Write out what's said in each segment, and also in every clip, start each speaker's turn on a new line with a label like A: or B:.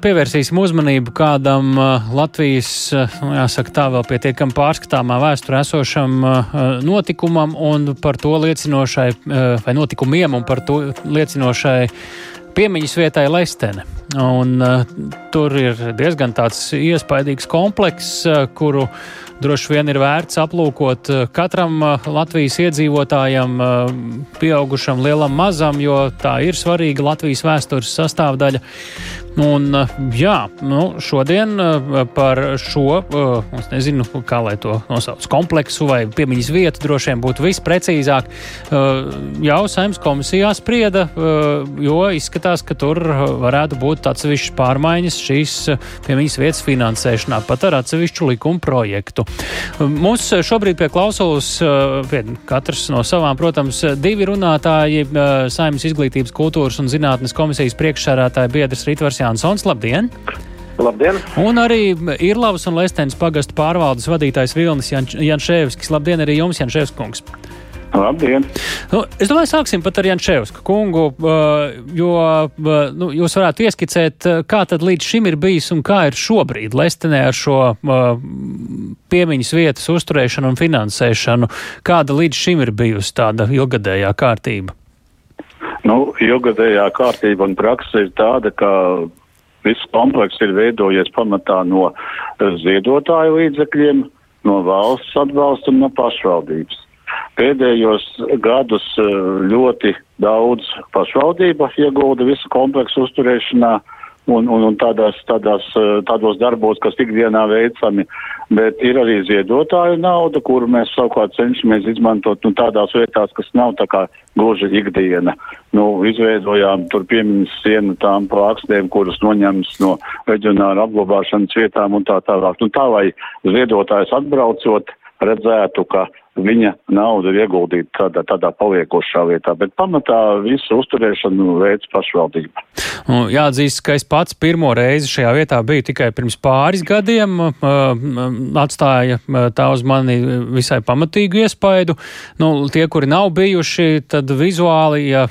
A: Pievērsīsim uzmanību kādam Latvijas, nu, jāsaka tā, vēl pietiekami pārskatāmā vēsturē esošam notikumam un par to liecinošai, vai notikumiem un par to liecinošai piemiņas vietai Lestene. Un, uh, tur ir diezgan tāds iespaidīgs komplekss, uh, kuru droši vien ir vērts aplūkot katram Latvijas iedzīvotājam, pieaugušam, lielam, mazam, jo tā ir svarīga Latvijas vēstures sastāvdaļa. Un, jā, nu, šodien par šo, es nezinu, kā lai to nosauc, kompleksu vai piemiņas vietu droši vien būtu visprecīzāk, jau saimnes komisijā sprieda, jo izskatās, ka tur varētu būt atsevišķas pārmaiņas šīs piemiņas vietas finansēšanā, pat ar atsevišķu likuma projektu. Mums šobrīd pie klausulas, pie katrs no savām, protams, divi runātāji - saimnes izglītības, kultūras un zinātnes komisijas priekšsērētāja biedrs Ritvars Jansons. Labdien!
B: Labdien!
A: Un arī Irlavas un Lestenes pagastu pārvaldes vadītājs Vilnis Jan Janšēvskis. Labdien arī jums, Janšēvskis kungs!
B: Labdien!
A: Nu, es domāju, sāksim pat ar Jančevsku kungu, jo nu, jūs varētu ieskicēt, kā tad līdz šim ir bijis un kā ir šobrīd Lestenē ar šo piemiņas vietas uzturēšanu un finansēšanu. Kāda līdz šim ir bijusi tāda ilgadējā kārtība?
B: Nu, ilgadējā kārtība un praksa ir tāda, ka viss komplekss ir veidojies pamatā no ziedotāju līdzekļiem, no valsts atbalsta un no pašvaldības. Pēdējos gadus eh, ļoti daudz pašvaldība iegulda visu kompleksu uzturēšanā un, un, un tādās, tādās, eh, tādos darbos, kas ikdienā veicami, bet ir arī ziedotāju nauda, kuru mēs savukārt cenšamies izmantot nu, tādās vietās, kas nav tā kā gluži ikdiena. Nu, izveidojām tur piemiņas sienu tām plāksnēm, kuras noņems no reģionāla apglabāšanas vietām un tā tālāk. Nu, tā, lai ziedotājs atbraucot, redzētu, ka viņa nauda ir ieguldīta tādā, tādā paliekošā vietā, bet pamatā visu uzturēšanu veids pašvaldība.
A: Nu, jāatzīst, ka es pats pirmo reizi šajā vietā biju tikai pirms pāris gadiem, atstāja tā uz mani visai pamatīgu iespaidu. Nu, tie, kuri nav bijuši, tad vizuāli, ja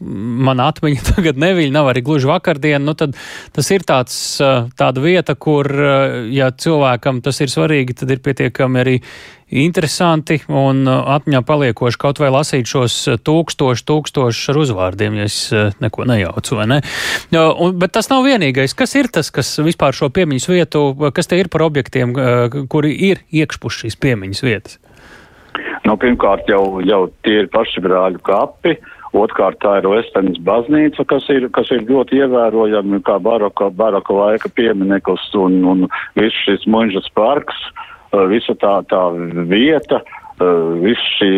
A: mana atmiņa tagad neviļ, nav arī gluži vakardiena, nu tad tas ir tāds, tāda vieta, kur, ja cilvēkam tas ir svarīgi, tad ir pietiekami arī interesanti un atmiņā paliekoši kaut vai lasīt šos tūkstoši, tūkstoši ar uzvārdiem, ja es neko nejaucu, vai ne? Un, bet tas nav vienīgais. Kas ir tas, kas vispār šo piemiņas vietu, kas te ir par objektiem, kuri ir iekšpus šīs piemiņas vietas?
B: Nu, pirmkārt, jau, jau tie ir paši brāļu kapi. Uh, Otkārt, tā ir Lestenes baznīca, kas ir, kas ir ļoti ievērojama kā baroka, baroka laika piemineklis un, un viss šis muņžas parks, visa tā, tā vieta, viss šī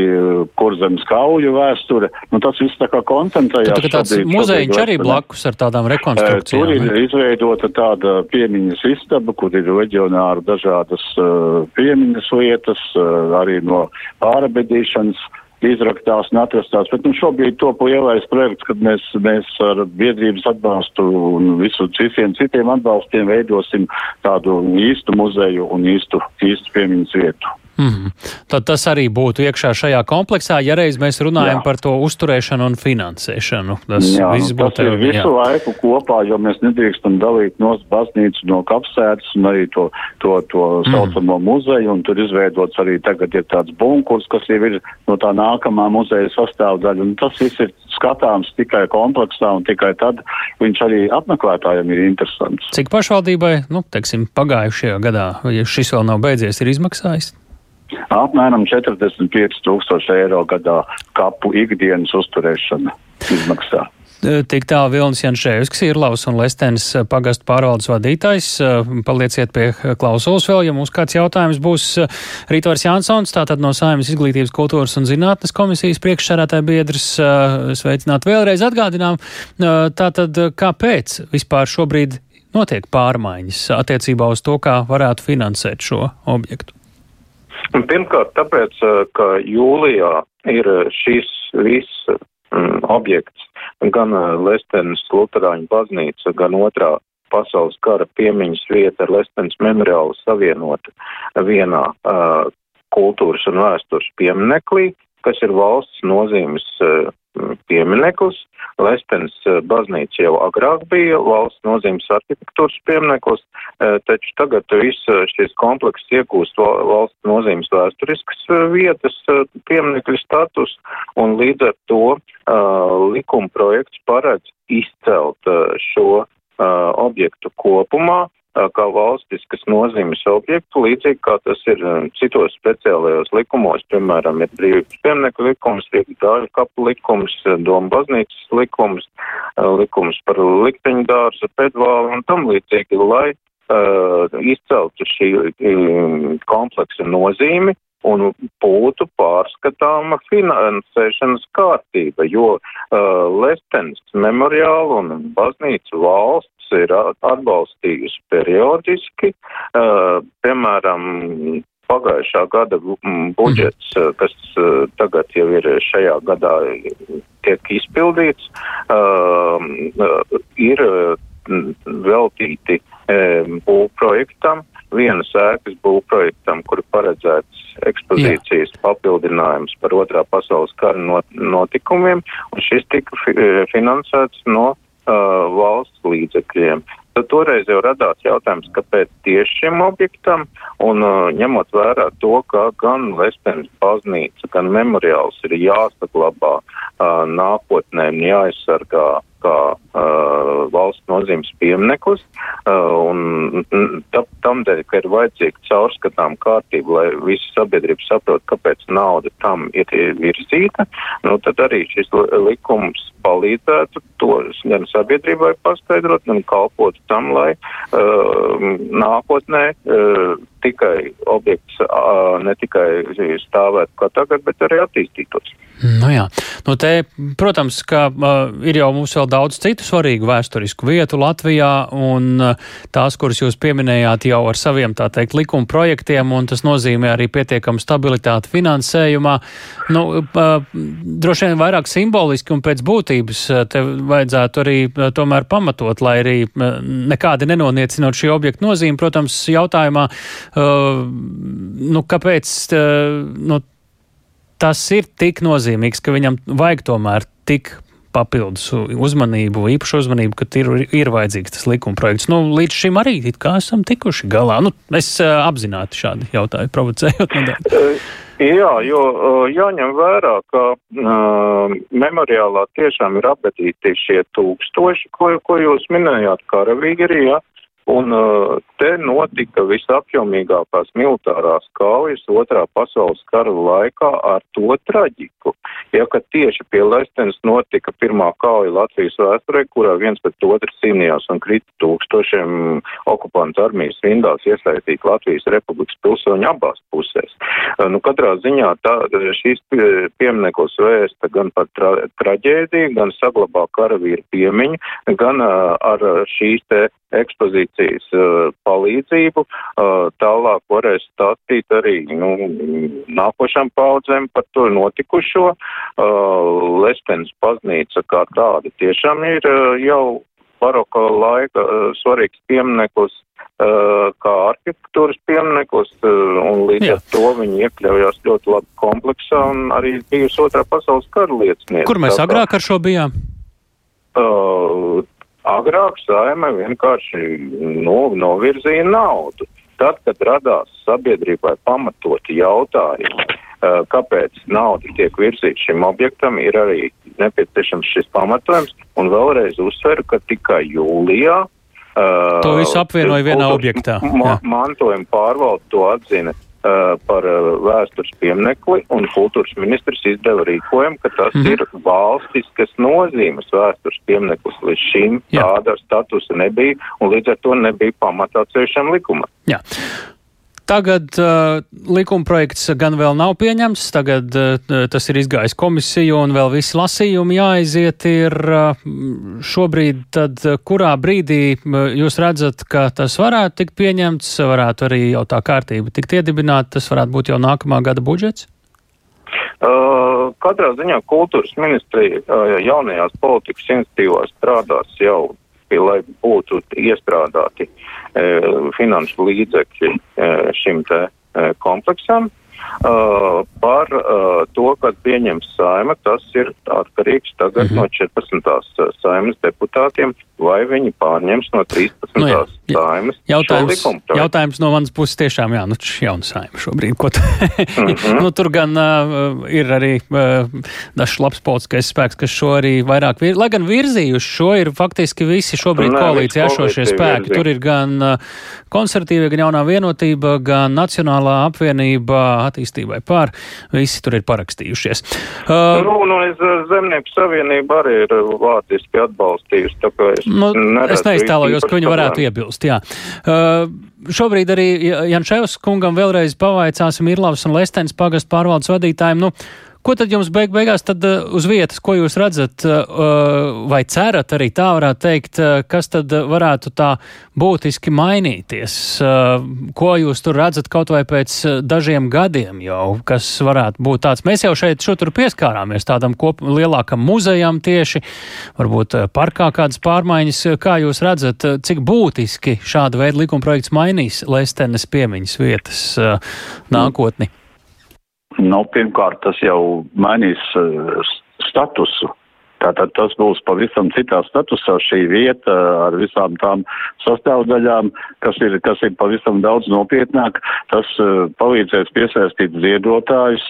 B: kurzemes kauju vēsture, nu tas viss tā kā koncentrējās.
A: Tad, tāds muzejiņš arī blakus ar tādām rekonstrukcijām.
B: Tur ir izveidota tāda piemiņas istaba, kur ir reģionāri dažādas piemiņas lietas, arī no pārabedīšanas izraktās un atrastās. Bet nu, šobrīd top lielais projekts, kad mēs, mēs ar biedrības atbalstu un visu visiem citiem atbalstiem veidosim tādu īstu muzeju un īstu, īstu piemiņas vietu.
A: Mm -hmm. Tad tas arī būtu iekšā šajā kompleksā, ja reiz mēs runājam jā. par to uzturēšanu un finansēšanu.
B: Tas jā, viss būtu tas ir visu jā. laiku kopā, jo mēs nedrīkstam dalīt no baznīcu no kapsētas un arī to, to, to mhm. saucamo mm. muzeju, un tur izveidots arī tagad ir tāds bunkurs, kas jau ir no tā nākamā muzeja sastāvdaļa, un tas viss ir skatāms tikai kompleksā, un tikai tad viņš arī apmeklētājiem ir interesants.
A: Cik pašvaldībai, nu, teiksim, pagājušajā gadā, ja šis vēl nav beidzies, ir izmaksājis?
B: Apmēram 45 tūkstoši eiro gadā kapu ikdienas uzturēšana izmaksā.
A: Tik tā Vilnis Janšēvskis ir Laus un Lestenis pagastu pārvaldes vadītājs. Palieciet pie klausulas vēl, ja mums kāds jautājums būs. Rītvars Jansons, tātad no Saimas izglītības, kultūras un zinātnes komisijas priekšsarātāja biedrs. Sveicināt vēlreiz atgādinām. Tātad kāpēc vispār šobrīd notiek pārmaiņas attiecībā uz to, kā varētu finansēt šo objektu?
C: Pirmkārt, tāpēc, eh, ka jūlijā ir eh, šis viss mm, objekts, gan eh, Lestenes Luterāņu baznīca, gan otrā pasaules kara piemiņas vieta ar Lestenes memoriālu savienota vienā uh, kultūras un vēstures pieminekļī, kas ir valsts nozīmes piemineklis. Lestens baznīca jau agrāk bija valsts nozīmes arhitektūras piemineklis, taču tagad viss šis komplekss iegūst valsts nozīmes vēsturiskas vietas pieminekļu status, un līdz ar to likuma projekts paredz izcelt šo objektu kopumā kā valstiskas nozīmes objektu, līdzīgi kā tas ir citos speciālajos likumos, piemēram, ir brīvības pieminiektu likums, Rīgas dāļu kapu likums, Doma baznīcas likums, likums par likteņu dārzu, pedvālu un tam līdzīgi, lai uh, izceltu šī um, kompleksa nozīmi un būtu pārskatāma finansēšanas kārtība, jo uh, Lestens memoriālu un baznīcu valsts ir atbalstījusi periodiski, uh, piemēram, pagājušā gada budžets, mhm. kas uh, tagad jau ir šajā gadā tiek izpildīts, uh, ir veltīti būvprojektam, vienas ēkas būvprojektam, kur paredzēts ekspozīcijas Jā. papildinājums par otrā pasaules kara not notikumiem, un šis tika fi finansēts no valsts līdzekļiem. Tad toreiz jau radās jautājums, kāpēc tieši šim objektam, un uh, ņemot vērā to, ka gan Vestens baznīca, gan memoriāls ir jāsaglabā uh, nākotnē un jāaizsargā kā uh, valsts nozīmes piemineklis, uh, un tam dēļ, ka ir vajadzīga caurskatām kārtība, lai visi sabiedrība saprot, kāpēc nauda tam ir virzīta, nu tad arī šis likums palīdzētu to gan sabiedrībai paskaidrot, gan kalpotu tam, lai uh, nākotnē uh, tikai objekts uh, ne tikai stāvētu kā tagad, bet arī attīstītos.
A: Nu jā, nu te, protams, ka uh, ir jau mums vēl daudz citu svarīgu vēsturisku vietu Latvijā, un uh, tās, kuras jūs pieminējāt jau ar saviem, tā teikt, likuma projektiem, un tas nozīmē arī pietiekamu stabilitāti finansējumā. Nu, uh, droši vien vairāk simboliski un pēc būtības uh, te vajadzētu arī uh, tomēr pamatot, lai arī uh, nekādi nenoniecinot šī objekta nozīmi, protams, jautājumā, uh, nu, kāpēc, uh, nu, tas ir tik nozīmīgs, ka viņam vajag tomēr tik papildus uzmanību, īpašu uzmanību, ka ir, ir vajadzīgs tas likuma projekts. Nu, līdz šim arī it kā esam tikuši galā. Nu, es uh, apzināti šādi jautāju, provocējot nedaudz.
C: Jā, jo jāņem vērā, ka uh, memoriālā tiešām ir apbedīti šie tūkstoši, ko, ko jūs minējāt, karavīgi arī, jā. Un uh, te notika visapjomīgākās militārās kaujas otrā pasaules kara laikā ar to traģiku. Ja, ka tieši pie Lestenes notika pirmā kauja Latvijas vēsturē, kurā viens pret otru cīnījās un krita tūkstošiem okupantu armijas rindās iesaistīt Latvijas republikas pilsoņu abās pusēs. Nu, katrā ziņā tā, šīs piemineklis vēsta gan par tra traģēdiju, gan saglabā karavīru piemiņu, gan uh, ar šīs te ekspozīcijas uh, palīdzību. Tālāk varēs stāstīt arī nu, nākošām paudzēm par to notikušo. Lestens baznīca kā tāda tiešām ir jau baroka laika svarīgs piemineklis kā arhitektūras piemineklis, un līdz Jā. ar to viņi iekļaujās ļoti labi kompleksā un arī bijusi otrā pasaules kara liecinieks.
A: Kur mēs agrāk ar šo bijām?
C: Uh, Agrāk saima vienkārši no, novirzīja naudu. Tad, kad radās sabiedrībai pamatoti jautājumi, uh, kāpēc nauda tiek virzīta šim objektam, ir arī nepieciešams šis pamatojums. Un vēlreiz uzsveru, ka tikai jūlijā.
A: To visu apvienoja vienā objektā.
C: Ma mantojuma pārvalde to atzina par uh, vēstures pieminekli, un kultūras ministrs izdeva rīkojumu, ka tas mm ir valstiskas nozīmes vēstures piemineklis. Līdz šim Jā. tāda statusa nebija, un līdz ar to nebija pamatā ceļšam likumam.
A: Jā. Tagad uh, likuma projekts gan vēl nav pieņemts, tagad uh, tas ir izgājis komisiju un vēl visi lasījumi jāaiziet. Ir uh, šobrīd, tad, uh, kurā brīdī uh, jūs redzat, ka tas varētu tikt pieņemts, varētu arī jau tā kārtība tikt iedibināta, tas varētu būt jau nākamā gada budžets?
C: Uh, katrā ziņā kultūras ministrija uh, jaunajās politikas institīvās strādās jau lai būtu iestrādāti e, finanšu līdzekļi e, šim te e, kompleksam. Uh, par uh, to, kad pieņems saima, tas ir atkarīgs tagad mm -hmm. no 14. saimas deputātiem, vai viņi pārņems no 13. Nu, jā, saimas.
A: Jautājums, jautājums no manas puses tiešām, jā, nu, jauna saima šobrīd. Ko mm -hmm. nu, tur gan uh, ir arī uh, dažs labs politiskais spēks, kas šo arī vairāk, vir, lai gan virzījuši šo, ir faktiski visi šobrīd koalīcijā esošie spēki. Virzi. Tur ir gan uh, konservatīvie, gan jaunā vienotība, gan nacionālā apvienība attīstībai pār. Visi tur ir parakstījušies.
C: Uh, nu, nu, es Zemnieku savienība arī ir vārdiski atbalstījusi, tāpēc
A: nu, es neiztēlojos, ka viņi varētu iebilst, jā. Uh, šobrīd arī Janševs kungam vēlreiz pavaicāsim Irlavas un Lestens pagastu pārvaldes vadītājiem. Nu, Ko tad jums beig beigās tad uh, uz vietas, ko jūs redzat uh, vai cerat arī tā varētu teikt, kas tad varētu tā būtiski mainīties? Ko jūs tur redzat kaut vai pēc dažiem gadiem jau, kas varētu būt tāds? Mēs jau šeit šur pieskārāmies tādam kop, lielākam muzejam tieši, varbūt parkā kādas pārmaiņas. Kā jūs redzat, cik būtiski šāda veida likumprojekts mainīs Lestenes piemiņas vietas nākotni?
B: Nu, pirmkārt, tas jau mainīs uh, statusu. Tātad tas būs pavisam citā statusā šī vieta ar visām tām sastāvdaļām, kas ir, kas ir pavisam daudz nopietnāk. Tas uh, palīdzēs piesaistīt ziedotājus,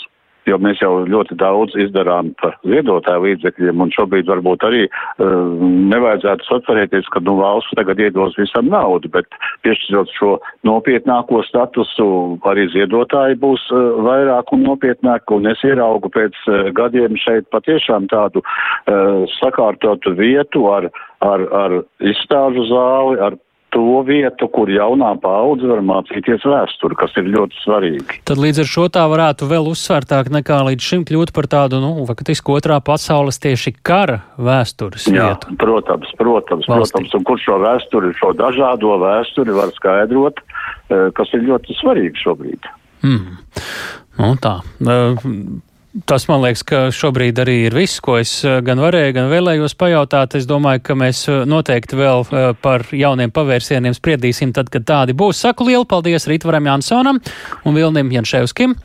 B: jo mēs jau ļoti daudz izdarām par ziedotāju līdzekļiem, un šobrīd varbūt arī uh, nevajadzētu sacerēties, ka nu, valsts tagad iedos visam naudu, bet piešķirot šo nopietnāko statusu, arī ziedotāji būs uh, vairāk un nopietnāk, un es ieraugu pēc uh, gadiem šeit patiešām tādu uh, sakārtotu vietu ar, ar, ar izstāžu zāli, ar to vietu, kur jaunā paudze var mācīties vēsturi, kas ir ļoti svarīgi.
A: Tad līdz ar šo tā varētu vēl uzsvērtāk nekā līdz šim kļūt par tādu, nu, faktiski otrā pasaules tieši kara vēstures
B: Jā,
A: vietu.
B: Protams, protams, Valstī. protams, un kur šo vēsturi, šo dažādo vēsturi var skaidrot, eh, kas ir ļoti svarīgi šobrīd.
A: Hmm. Nu, tā. Tas man liekas, ka šobrīd arī ir viss, ko es eh, gan varēju, gan vēlējos pajautāt. Es domāju, ka mēs eh, noteikti vēl eh, par jauniem pavērsieniem spriedīsim tad, kad tādi būs. Saku lielu paldies Rītvaram Jansonam un Vilnim Janševskim.